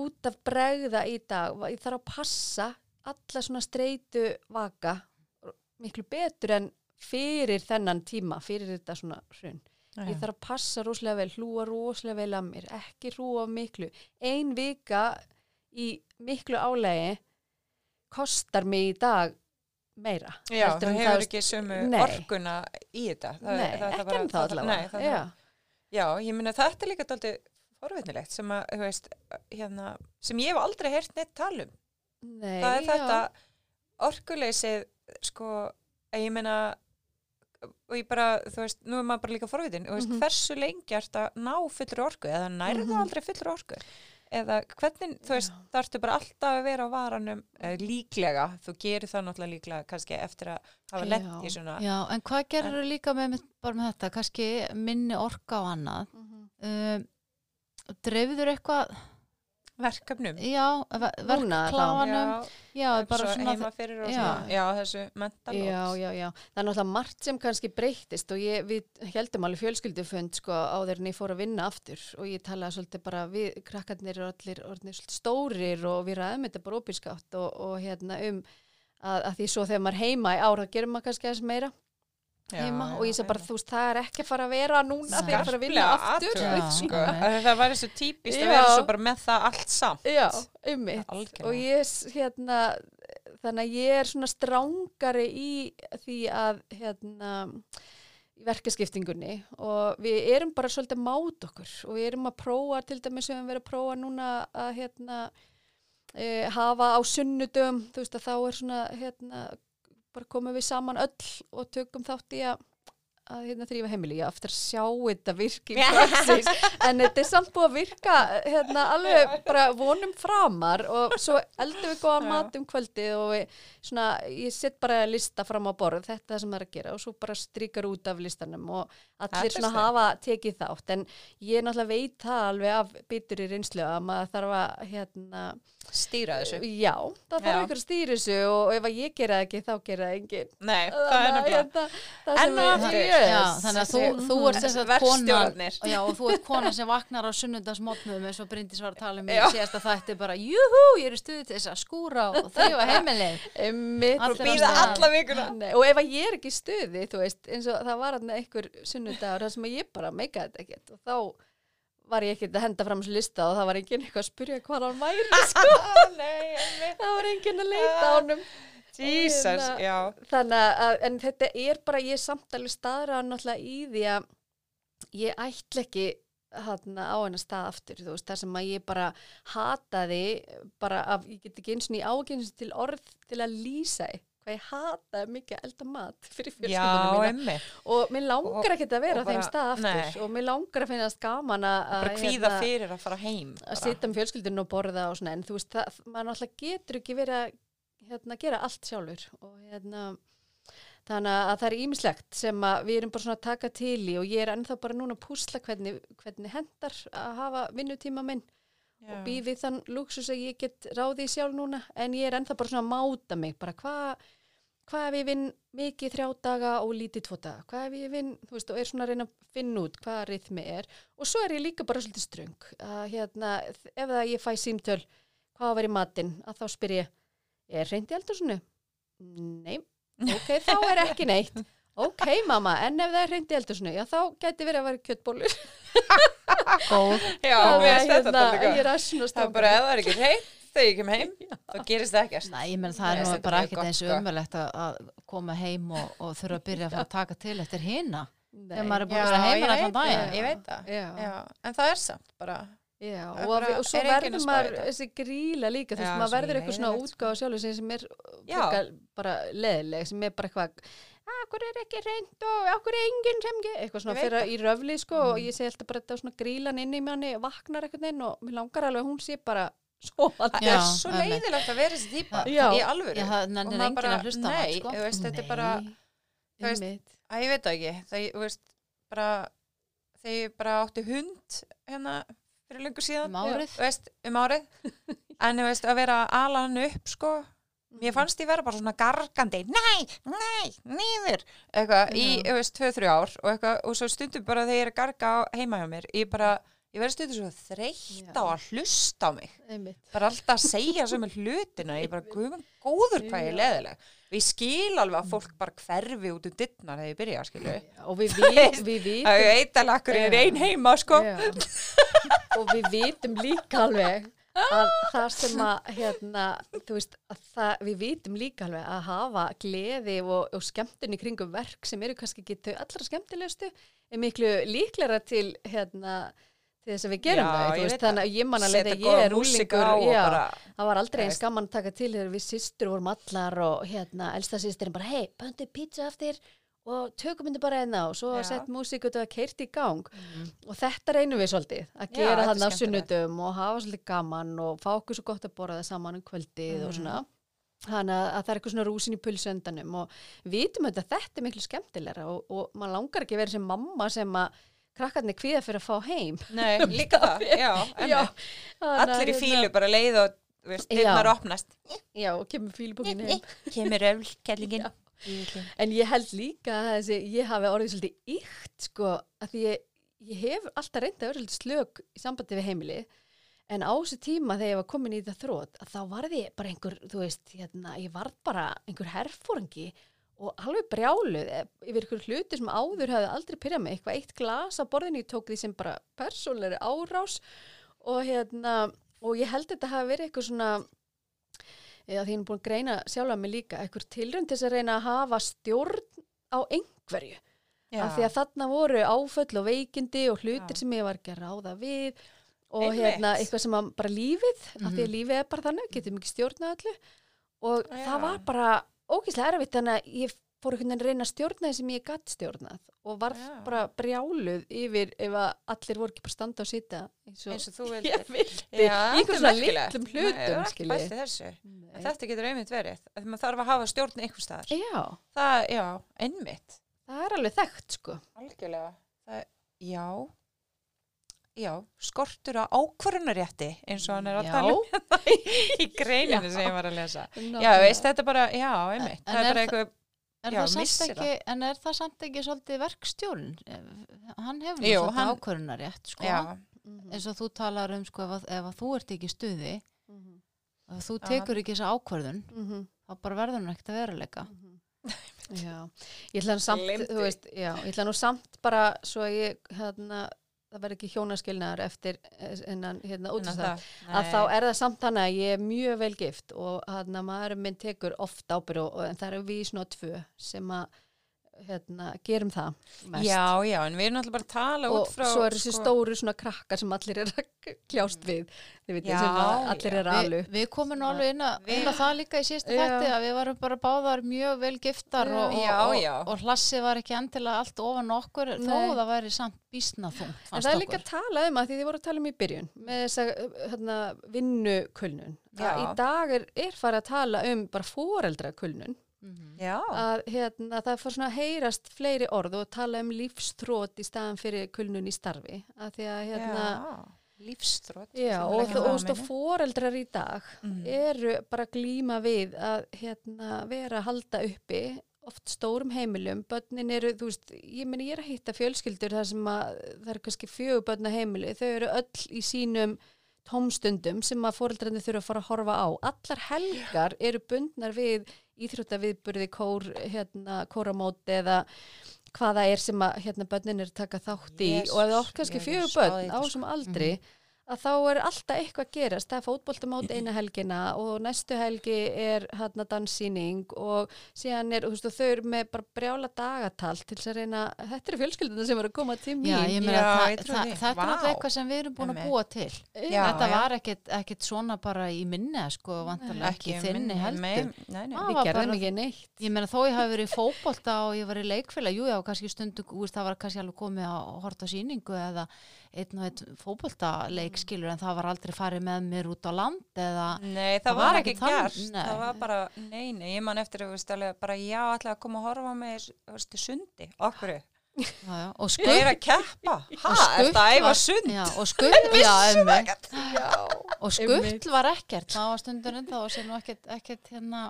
út af bregða í dag ég þarf að passa alla svona streitu vaka miklu betur en fyrir þennan tíma, fyrir þetta svona hrun ég þarf að passa rosalega vel, hlúa rosalega vel að mér, ekki hlúa miklu ein vika í miklu álægi kostar mig í dag meira Já, þú hefur það- ekki sömu Nei. orkuna í þetta. Það, Nei, það, ekki bara- en það- allavega Nei, það, Já. Já, ég minna þetta er líka dálítið forvitnilegt sem að, þú veist, hérna, sem ég hef aldrei heyrt neitt tala um. Nei, það er já. þetta orkuleysið, sko, að ég meina, og ég bara, þú veist, nú er maður bara líka forvitin, þú veist, Mhm. hversu lengi ert að ná fullur orku, eða nærðu Mhm. aldrei fullur orku? Eða hvernig, þú veist, það ertu bara alltaf að vera á varanum, eh, líklega, þú gerir það náttúrulega líklega kannski eftir að hafa lent Já. í svona. Já, en hvað gerir þú líka með, bara með þetta, kannski minni orka á annað? Mhm. Um, dreifður eitthvað verkefnum. já, ver- Núna þá. verkkláfanum já, bara svo svona heima fyrir og já. svona, já, þessu mental Já, já, já. Það er náttúrulega margt sem kannski breyttist og ég, við heldum alveg fjölskyldufönd sko áður en ég fór að vinna aftur og ég talaði svolítið bara við krakkarnir og allir orðnir svolítið stórir og við ræðum þetta bara opinskátt og, og hérna um að, að því svo þegar maður heima í ár þá gerum maður kannski aðeins meira heima og ég segi bara þú veist það er ekki að fara að vera núna þegar ég fara að vinna aftur Já. sko. sko. Að það væri svo típist að Já. vera svo bara með það allt samt Já, ummitt og ég hérna þannig að ég er svona strángari í því að hérna í verkaskiptingunni og við erum bara svolítið að máta okkur og við erum að prófa til dæmis við höfum verið að prófa núna að hérna e, hafa á sunnudum þú veist að þá er svona hérna bara komum við saman öll og tökum þátt í að að hérna þrýfa heimili, ég að sjá þetta virki í praxis, en þetta er samt búið að virka hérna alveg bara vonum framar og svo eldum við góðan Já. mat um kvöldið og við, svona, ég set bara lista fram á borð, þetta er það sem það er að gera og svo bara strýkar út af listanum og allir er svona hafa tekið þátt, en ég náttúrulega veit það alveg af bitur í reynslu að maður þarf að hérna, stýra þessu. Já, það þarf ykkur að stýra þessu og ef að ég gera ekki þá gera það enginn. Nei, það er að, nefnilega hérna, það En og. Yes. Já, þannig að þú, þú ert þess að konan Verkstjórarnir. já, og þú ert konan sem vaknar á sunnudagsmotnum eins og Bryndis var að tala um í síðasta þætti bara, júhú, ég er í stuði til þess að skúra og heimilið Einmitt. Allir Býða alla vikuna og ef að ég er ekki í stuði, þú veist, eins og það var hann einhver sunnudagur þar sem að ég bara meikaði þetta ekkert og þá var ég ekkert að henda fram þessu lista og það var enginn eitthvað að spyrja hvað hann væri, sko. Það var enginn að leita á honum. Jesus, hérna- já. Þannig að, en þetta er bara, ég er samt alveg staðra náttúrulega í því að ég ætla ekki hana, á hennar stað aftur, þú veist, þar sem að ég bara hataði, bara af, ég get ekki eins og í ágengins til orð til að lýsa því, hvað ég hataði mikið elda mat fyrir fjölskyldunum mína. og mér langar ekki að vera á þeim stað aftur nei. og mér langar að finnast gaman að Bara kvíða fyrir að fara heim að sitja með fjölskyldunum og borða og svona. En þú veist, það, maður náttúrulega getur ekki verið að hérna, gera allt sjálfur og hérna þannig að það er ímislegt sem við erum bara svona að taka til í og ég er ennþá bara núna að púsla hvernig, hvernig hendar að hafa vinnutíma minn Já. og býð við þann luxus að ég get ráðið sjálf núna. En ég er ennþá bara svona að máta mig bara hvað hvað ef ég vinn mikið þrjá daga og lítið tvo daga, hvað ef ég vinn veist, og er svona að reyna að finna út hvað rithmi er. Og svo er ég líka bara svolítið ströng að hérna, ef það ég fæ símtöl hvað vera í matinn, að þá spyr ég er reyndi eldur svona? Nei, ok, þá er ekki neitt. Ok mamma, en ef það er reyndi eldur svona, já þá gæti verið að vera kjöttbólur góð. Já, Þannig mér að, finnst þetta hérna, líka. ég er að svona Það er bara ef það er ekki reynd þegar ég kem heim þá gerist það ekkert. Nei, ég menn það er nú bara er ekkert eins sko. umverlegt að, að koma heim og, og þurfa að byrja að fara að taka til eftir hina. Nei. þegar maður er búin að vera heima allan daginn. ég veit það. Já. Já, en það er samt bara Já, Það og, bara- og svo er að verður maður þetta? þessi gríla líka, þú Já, veist, maður verður eitthvað svona sko. útgáð sjálfur sem, er Já. bara leðileg, sem er bara eitthvað akkur er ekki reynd og akkur er enginn sem ge-" eitthvað svona fyrir það. í röfli sko og ég segi alltaf bara þetta svona grílan inn í manni vaknar eitthvað inn og mér langar alveg að hún sé bara svo Það Já, er svo leiðilegt að vera þessi típa Já. í alvöru Ég það Og maður bara- að hlusta á Nei, hann sko. þú veist, þetta er bara þú veist, einmitt. að ég veit það ekki það, þú veist, bara þegar ég bara átti hund hérna fyrir lengur síðan. Um árið. Veist, um árið. En veist, að vera að ala hann upp sko. Mér fannst ég vera bara svona gargandi, nei, nei, niður, eitthvað í, þú veist, tvö, þrjú ár og eitthvað, og svo stundum bara þegar ég er að garga heima hjá mér, ég bara, ég verði stundum svo þreytt á að hlusta á mig, einmitt. bara alltaf að segja sem er hlutina, ég bara, guðum góður hvað ég er leðileg. Ég skil alveg að fólk bara hverfi út um dittnar þegar ég byrja, skilu. og við, við, við vitum akkur ég er ein heima, sko. Og við vitum líka alveg að það sem að hérna, þú veist, að það, við vitum líka alveg að hafa gleði og, og skemmtun í kringum verk sem eru kannski ekki allra skemmtilegustu er miklu líklara til hérna, til þess að við gerum Já, það, veist, veit þannig að ég man þegar góða ég er úlingur, það var aldrei eins veist. gaman að taka til þegar við systur vorum allar og hérna, elsta systurinn bara, hei, böndu pizza eftir og tökum myndi bara einna og svo sett músík og það keirt í gang og þetta reynum við svolítið að gera er á skemmtilegt. sunnudum og hafa svolítið gaman og fá okkur svo gott að borða það saman um kvöldið og Mhm. svona þannig að, að það er eitthvað svona rúsin í pulsöndanum og við vitum þetta að þetta er miklu skemmtilegra og, og maður langar ekki að vera sem mamma sem að krakkarnir kvíða fyrir að fá heim. Nei, líka það, já, Já, Allir í hérna, fílu bara leið og, Já. opnast. Já, og kemur fílubókin heim. Kemur öll. En ég held líka að þessi, ég hafi orðið svolítið ykt, sko, að því ég, ég hef alltaf reyndið að vera svolítið slök í sambandi við heimili, en á þessu tíma þegar ég var komin í þetta þrótt, að þá varði ég bara einhver, þú veist, hérna, ég varð bara einhver herfóringi og alveg brjáluð eh, yfir einhver hluti sem áður hefði aldrei pyrjað með, eitthvað eitt glas á borðinu, ég tók því sem bara persónleiri árás og hérna, og ég held þetta hafi verið eitthvað svona, eða því ég er búin að greina sjálfa mig líka, eitthvað tilrönd til þess að reyna að hafa stjórn á einhverju. Já, Af því að þarna voru áföll og veikindi og hlutir Já. sem ég var ekki að ráða við og Einmitt. hérna eitthvað sem að bara lífið, af því Mhm. að lífið er bara þannig, getum ekki stjórnað öllu og Já. það var bara ógíslega erfitt þannig að ég fór einhvern veginn að reyna að stjórna því sem ég gatt stjórnað og var Já. bara brjáluð yfir ef að allir voru ekki bara standa og sita eins og eins og þú ég vildir. vildi Já, er svona litlum hlutum ég. Nei. Þetta getur einmitt verið. Að maður þarf að hafa stjórn einhver staðar. Já, Það, já, einmitt. það er alveg þekkt sko. Algjörlega. Það, já, já, skortur á ákvörunarétti eins og hann er að Já. tala um hérna í, í greininu Já. sem ég var að lesa. Já, Nákvæmlega. veist, þetta er bara, já, einmitt. En það er bara eitthvað, Er, Já, það ekki, en er það samt ekki svolítið verkstjórn? Hann hefur nú Jú, svolítið hann- ákvörunarétt, sko. já, Mhm, Eins og þú talar um, sko, ef, að- ef að þú ert ekki stuði, mhm, ef þú Já. tekur ekki þessa ákvörðun, mhm. þá bara verður hann ekkert að veruleika. Já, ég ætla nú samt, þú veist, já, ég ætla nú samt bara svo að ég, hérna, það verður ekki hjónaskilnaðar eftir eh, innan, hérna, innan útastað, það. að þá er það samt þannig að ég er mjög vel gift og hérna maður minn tekur oft ábyrð og, en það eru við svona tvö sem að, hérna, gerum það mest. Já, já, en við erum náttúrulega bara að tala og út frá svo eru þessi sko, stóru svona krakkar sem allir er að kljást við, þið veitir, Já, sem að allir já. er alu. Vi, við komum nú alveg inn, að- Við- inn á það líka í síðasta Já. þætti að við varum bara báðar mjög vel giftar og, og, Já, og, já. og hlassi var ekki endilega allt ofan okkur þó það væri samt bísna þungt En það er líka að tala um að því þið voru að tala um í byrjun með þessa hérna, vinnukulnun. Já. Í dag er, er farið að tala um bara foreldrakulnun. Mhm. Já, Að hérna, það fór svona að heyrast fleiri orð og tala um lífstrót í staðan fyrir kulnun í starfi. Að því að hérna, já, lífstrótt. já, og, er ekki og, foreldrar í dag Mhm. eru bara glíma við að hérna, vera að halda uppi oft stórum heimilum, börnin eru, þú veist, ég meni ég er að hitta fjölskyldur þar sem að það eru kannski á heimili, þau eru öll í sínum tómstundum sem að foreldrarnir þurfa að fara að horfa á. Allar helgar eru bundnar við íþróttaviðburði, kór, hérna, kóramóti eða hvaða er sem að hérna, börnin eru að taka þátt í Jesus, og ef það er kannski fjögur börn á sko. þessum aldri að þá er alltaf eitthvað að gerast það er fótboltamót eina helgina og næstu helgi er hérna danssýning og síðan er, þú veist, þau eru með bara brjála dagatal til þess að reyna, þetta eru fjölskylduna sem eru að koma til mín Já, ég meina, það, það, þetta er náttúrulega eitthvað sem við erum búin að búa til. Já, þetta já. var ekkit, ekkit svona bara í minni, sko, vantarlega ekki, um þinni heldur. Nei, nei, nei. Á, við gerðum bara- ekki neitt Ég meina, þó ég hafi verið í fótbolta og ég var í leikfélag, jú, já, kannski stundu, úr, það var kannski alveg komið að horta síningu eða einn og einn fótboltaleik, skilur, en það var aldrei farið með mér út á land eða, Nei, það, Það var var ekki gert, nei. það var bara, nei, nei, ég man eftir að veist, alveg, bara já, ætla að koma að horfa með sundi, okkur, og ég skutt, er að keppa, ha, er það að æfa sund? já, og já, emmi, Já, og skutt var ekkert, það var stundurinn, það var sér nú ekkert, ekkert hérna,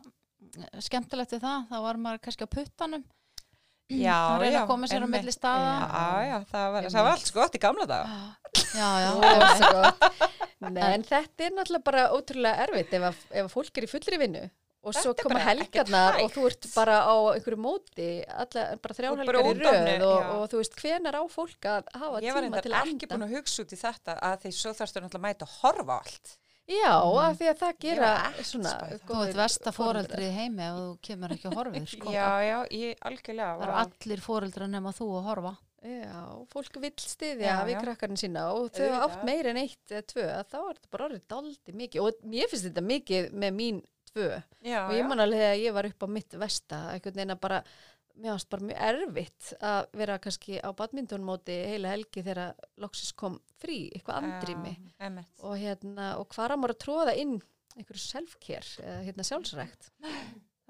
skemmtilegt við það, þá var maður kannski á puttanum, Já, að reyna að koma sér á einmitt. milli staða. Já, já, það var, það var allt sko gott í gamla dag. já, já, það var svo gott Nei, en þetta er náttúrulega bara ótrúlega erfitt ef, að, ef að fólk er í fullri vinnu og svo Þetta er koma helgarnar og þú ert bara á einhverju móti alla, bara þrjár Þú ert bara helgar í röð og, og þú veist hvenar á fólk að hafa Ég var tíma til reyndar að ekki anda búin að hugsa út í þetta að því svo þarfstu náttúrulega að mæta að horfa allt. Já, af því að það gera ekkert svona þú ert versta fóreldri í heimi ef þú kemur ekki að horfið, sko. Já, já, ég algjörlega Það var eru allir fóreldra nema þú að horfa. Já, fólk vill styðja Já, við já. krakkarinn sína og þau hafa átt meira en eitt eða tvö að þá er þetta bara orðið daldi mikið. Og mér finnst þetta mikið með mín tvö. Já, og ég man alveg þegar ég var upp á mitt vesta einhvern veginn að bara mér fannst bara mjög erfitt að vera kannski á badmintonmóti heila helgi þegar loksis kom frí, eitthvað andrými einmitt. og hérna, og hvar að maður að tróða inn einhverju eða hérna sjálfsrækt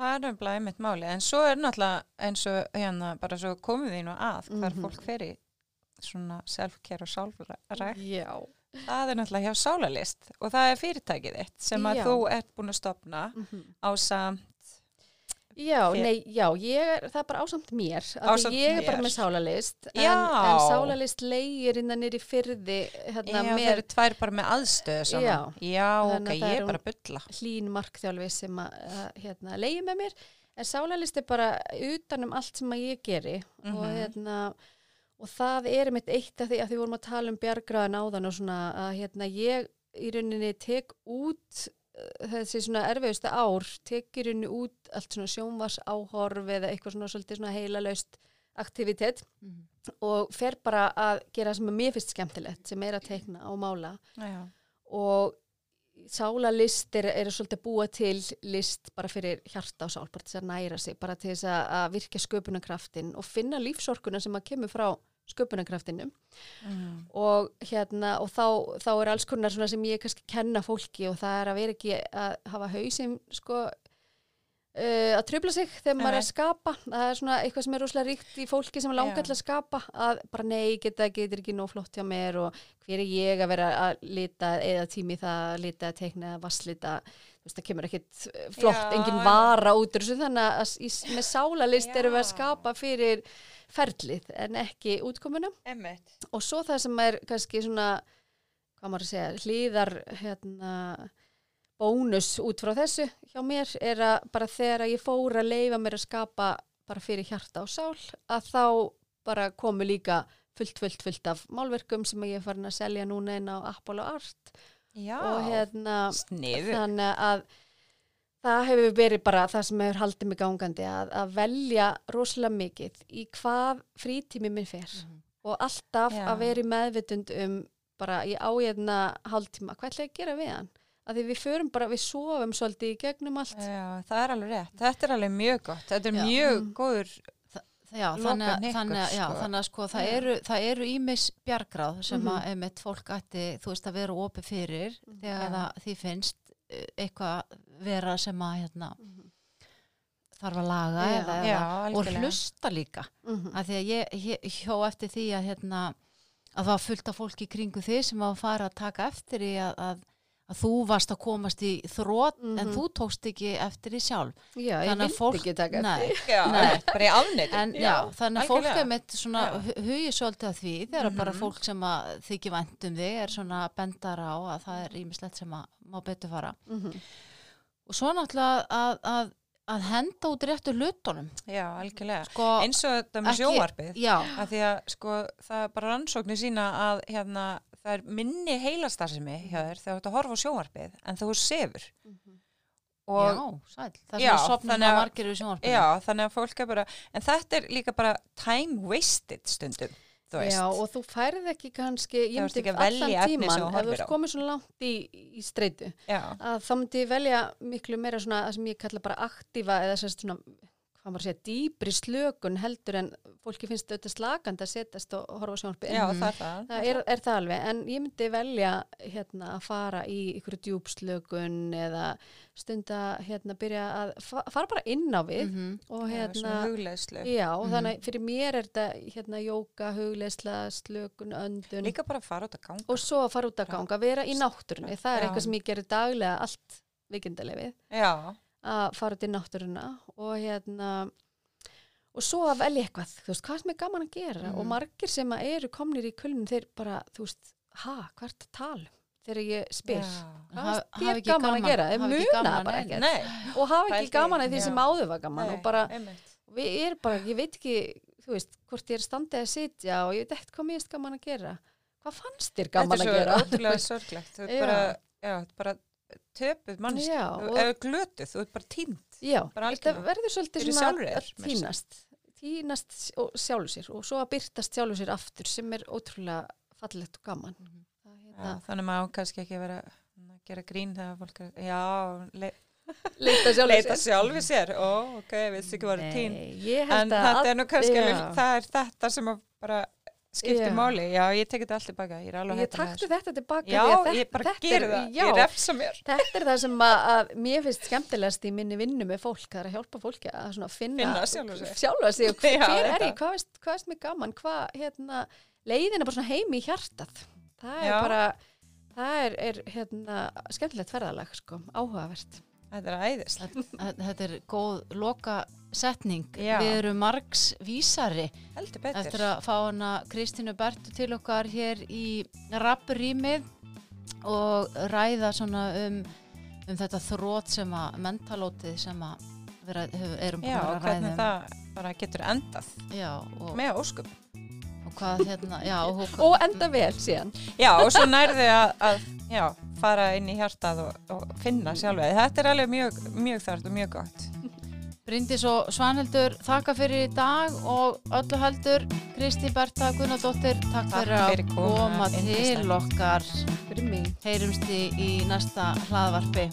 Það er nefnilega einmitt máli, en svo er náttúrulega eins og hérna bara svo við nú að hvar Mhm. fólk fer í svona self-care og sálrækt Já. það er náttúrulega hjá sálalist og það er fyrirtækið þitt sem að Já. þú ert búin að stopna á samt Já, nei, já, ég er, það er bara ásamt mér, Ásamt ég er bara með sálalist, en, en sálalist leigir innan nýri fyrði, hérna, Já, með eru tvær bara með aðstöðu saman. Já. Já, ok, það ég er er bara að bulla. hlín markþjálfi sem hérna, leigi með mér, en sálalist er bara utanum allt sem að ég geri og Mhm. hérna, og það er mitt eitt af því að því vorum að tala um bjargraðan áðan og svona að hérna ég í rauninni tek út þessi svona erfiðustu ár tek í rauninni út allt svona sjónvars áhorf eða eitthvað svona svolítið svona heilalaust aktivitet Mhm. og fer bara að gera sem að mér finnst skemmtilegt sem er að teikna og mála Já. og sálalist er, er svolítið búa til list bara fyrir hjarta og sál, bara til þess að næra sig, bara til þess að, virkja sköpunarkraftin og finna lífsorkuna sem að kemur frá sköpunarkraftinu Mm. og hérna og þá, þá er alls konar svona sem ég kannski kenna fólki og það er að vera ekki að hafa hausinn sko uh, að tröfla sig þegar maður er að skapa. Það er svona eitthvað sem er rosalega ríkt í fólki sem langar til að skapa að bara nei, geta, getur ekki nóg flott hjá mér og hver er ég að vera að lita eða tími það að lita, teikna, vasslita þú veist, það kemur ekkit eh, flott, Já, engin en- vara út úr þessu. Þannig að í, með sálalist erum við að skapa fyrir ferlið en ekki útkomuna Emmett. og svo það sem er kannski svona hvað maður að segja, hlýðar hérna, bónus út frá þessu hjá mér er að bara þegar ég fór að leifa mér að skapa bara fyrir hjarta og sál að þá bara komu líka fullt, fullt, fullt af málverkum sem ég er farin að selja núna inn á Apollo Art Já, og hérna sniður. þannig að það hefur verið bara það sem hefur haldið mig gangandi að, að velja rosalega mikið í hvað frítími minn fer og alltaf Já. að vera í meðvitund um bara ég á hérna hálftíma, hvað ætla ég að gera við hann? Að því við förum bara, við sofum svolítið í gegnum allt. Já, það er alveg rétt. Þetta er alveg mjög gott. Þetta er Já. mjög Mm. góður. Já, þannig, að- þannig, að- já, sko. þannig að sko það Já. eru, það eru ímis bjargráð sem Mhm. að einmitt fólk ætti, þú veist, að vera opið fyrir þegar Já. það, því finnst eitthvað vera sem að hérna, þarf að laga Já. eða, Já, eða, og hlusta líka Mhm. að því að ég, ég hjó eftir því að hérna, að það var fullt af fólki kringu þig sem var að fara að taka eftir í að, að, að þú varst að komast í þrótt en Mhm. þú tókst ekki eftir því sjálf Já, ég Þannig að vildi fólk- ekki taka Nei. eftir. Já, Nei. bara. En já, þannig að fólk er með svona hugið svolítið að því þegar bara Mhm. fólk sem að þykir vænt um þig er svona bendar á að það er ímislegt sem að má betur fara. Mhm. Og svo náttúrulega að, að, að henda út réttu hlutunum. Já, algjörlega. Sko, Eins og þetta með sjónvarpið. Já, Af því að sko það er bara rannsóknir sína að hérna það er minni heilastarðsemi hjá þér þegar þú ert að horfa á sjónvarpið en þú sefur. Og já, sæl. Það Já, sem sopnum þannig það að- margir við sjónvarpinu. Já, þannig að fólk er bara, en þetta er líka bara time wasted stundum. Já, og þú færð ekki kannski, ég myndi að allan efni tíman, ef þú komið svo langt í, í streitu, Já, að þá myndi ég velja miklu meira svona, það sem ég kalla bara aktífa eða svona, hvað maður segja, dýpri slökun heldur en fólki finnst þetta slakandi að setjast og horfa sjónvarpið. já það er það. Það er, er það alveg, en ég myndi velja hérna að fara í ykkur djúpslökun eða stunda hérna byrja að fa fara bara inn á við Mhm. og Já, hérna, svona hugleðslu. já, og Mhm. þannig að fyrir mér er þetta hérna jóka, hugleisla, slökun, öndun Líka bara að fara út að ganga. og svo að fara út að ganga, vera í náttúrunni, það er Já. eitthvað sem ég gerir daglega allt vikindalefið, Já, að fara út í náttúruna og hérna og svo að velja eitthvað, þú veist, hvað sem er gaman að gera Mhm. og margir sem eru komnir í kulnun þeir bara, þú veist, ha, er þetta að tala um? þegar ég spyr Já. Hvað hafa ekki gaman að gera? Þeir muna gaman, bara ekkert. Og hafa ekki gaman að því sem áður var gaman nei, og bara, við erum bara, ég veit ekki þú veist, hvort ég er standið að sitja og ég veit ekkert hvað mér er gaman að gera hvað fannst þér gaman Þetta að gera? er svo ótrúlega sorglegt. Þú ert bara, já, bara töpuð mannsk. Já, Þú og- er glötuð, þú ert bara tínt. Já, Bara þetta verður svolítið svona að meira að segja. týnast týnast og sjálfu sér og svo að byrtast sjálfu sér aftur sem er ótrúlega fallegt og gaman Mhm. Það, Já, hérna, þannig maður á kannski ekki að vera að gera grín þegar fólk er, já, le, leita sjálfu leita sér sjálfi sér, ó, ok, við ekki voru tínt. Nei, ég held En að þetta er nú kannski, það er þetta sem að bara skipti Já. máli. Já, ég tekið þetta allt tilbaka, ég er alveg ég takti þetta tilbaka Já, þetta, ég bara er, það, já, ég refsa mér. þetta er það sem að, að mér finnst skemmtilegast í minni vinnu með fólk, það er að hjálpa fólki að finna, Finna sjálfa sig. og hver, Já, er ég, hvað veist, hvað veist mér gaman hvað, hérna, leiðina bara heim í hjartað það er Já. bara það er, er hérna skemmtilegt ferðalag sko, áhugavert Þetta er æðislega. Þetta er góð loka setning. Já. Við erum margs vísari Heldur betur. eftir að fá hana Kristínu Bertu til okkar hér í rapprýmið og ræða um, um þetta þrótt sem að mentalótið sem að vera, erum búin Já, að og vera að hvernig ræða um. það bara getur endað Já, með óskum og hvað hérna já, og, hvað, og enda vel síðan. Já og svo nærði að, að já, fara inn í hjartað og, og finna sjálfveg þetta er alveg mjög, mjög þart og mjög gott. Bryndis og Svanhildur þakka fyrir í dag og öllu heldur Kristi Bertha Gunnardóttir takk, takk fyrir að koma til okkar. Heyrumst í næsta hlaðvarpi.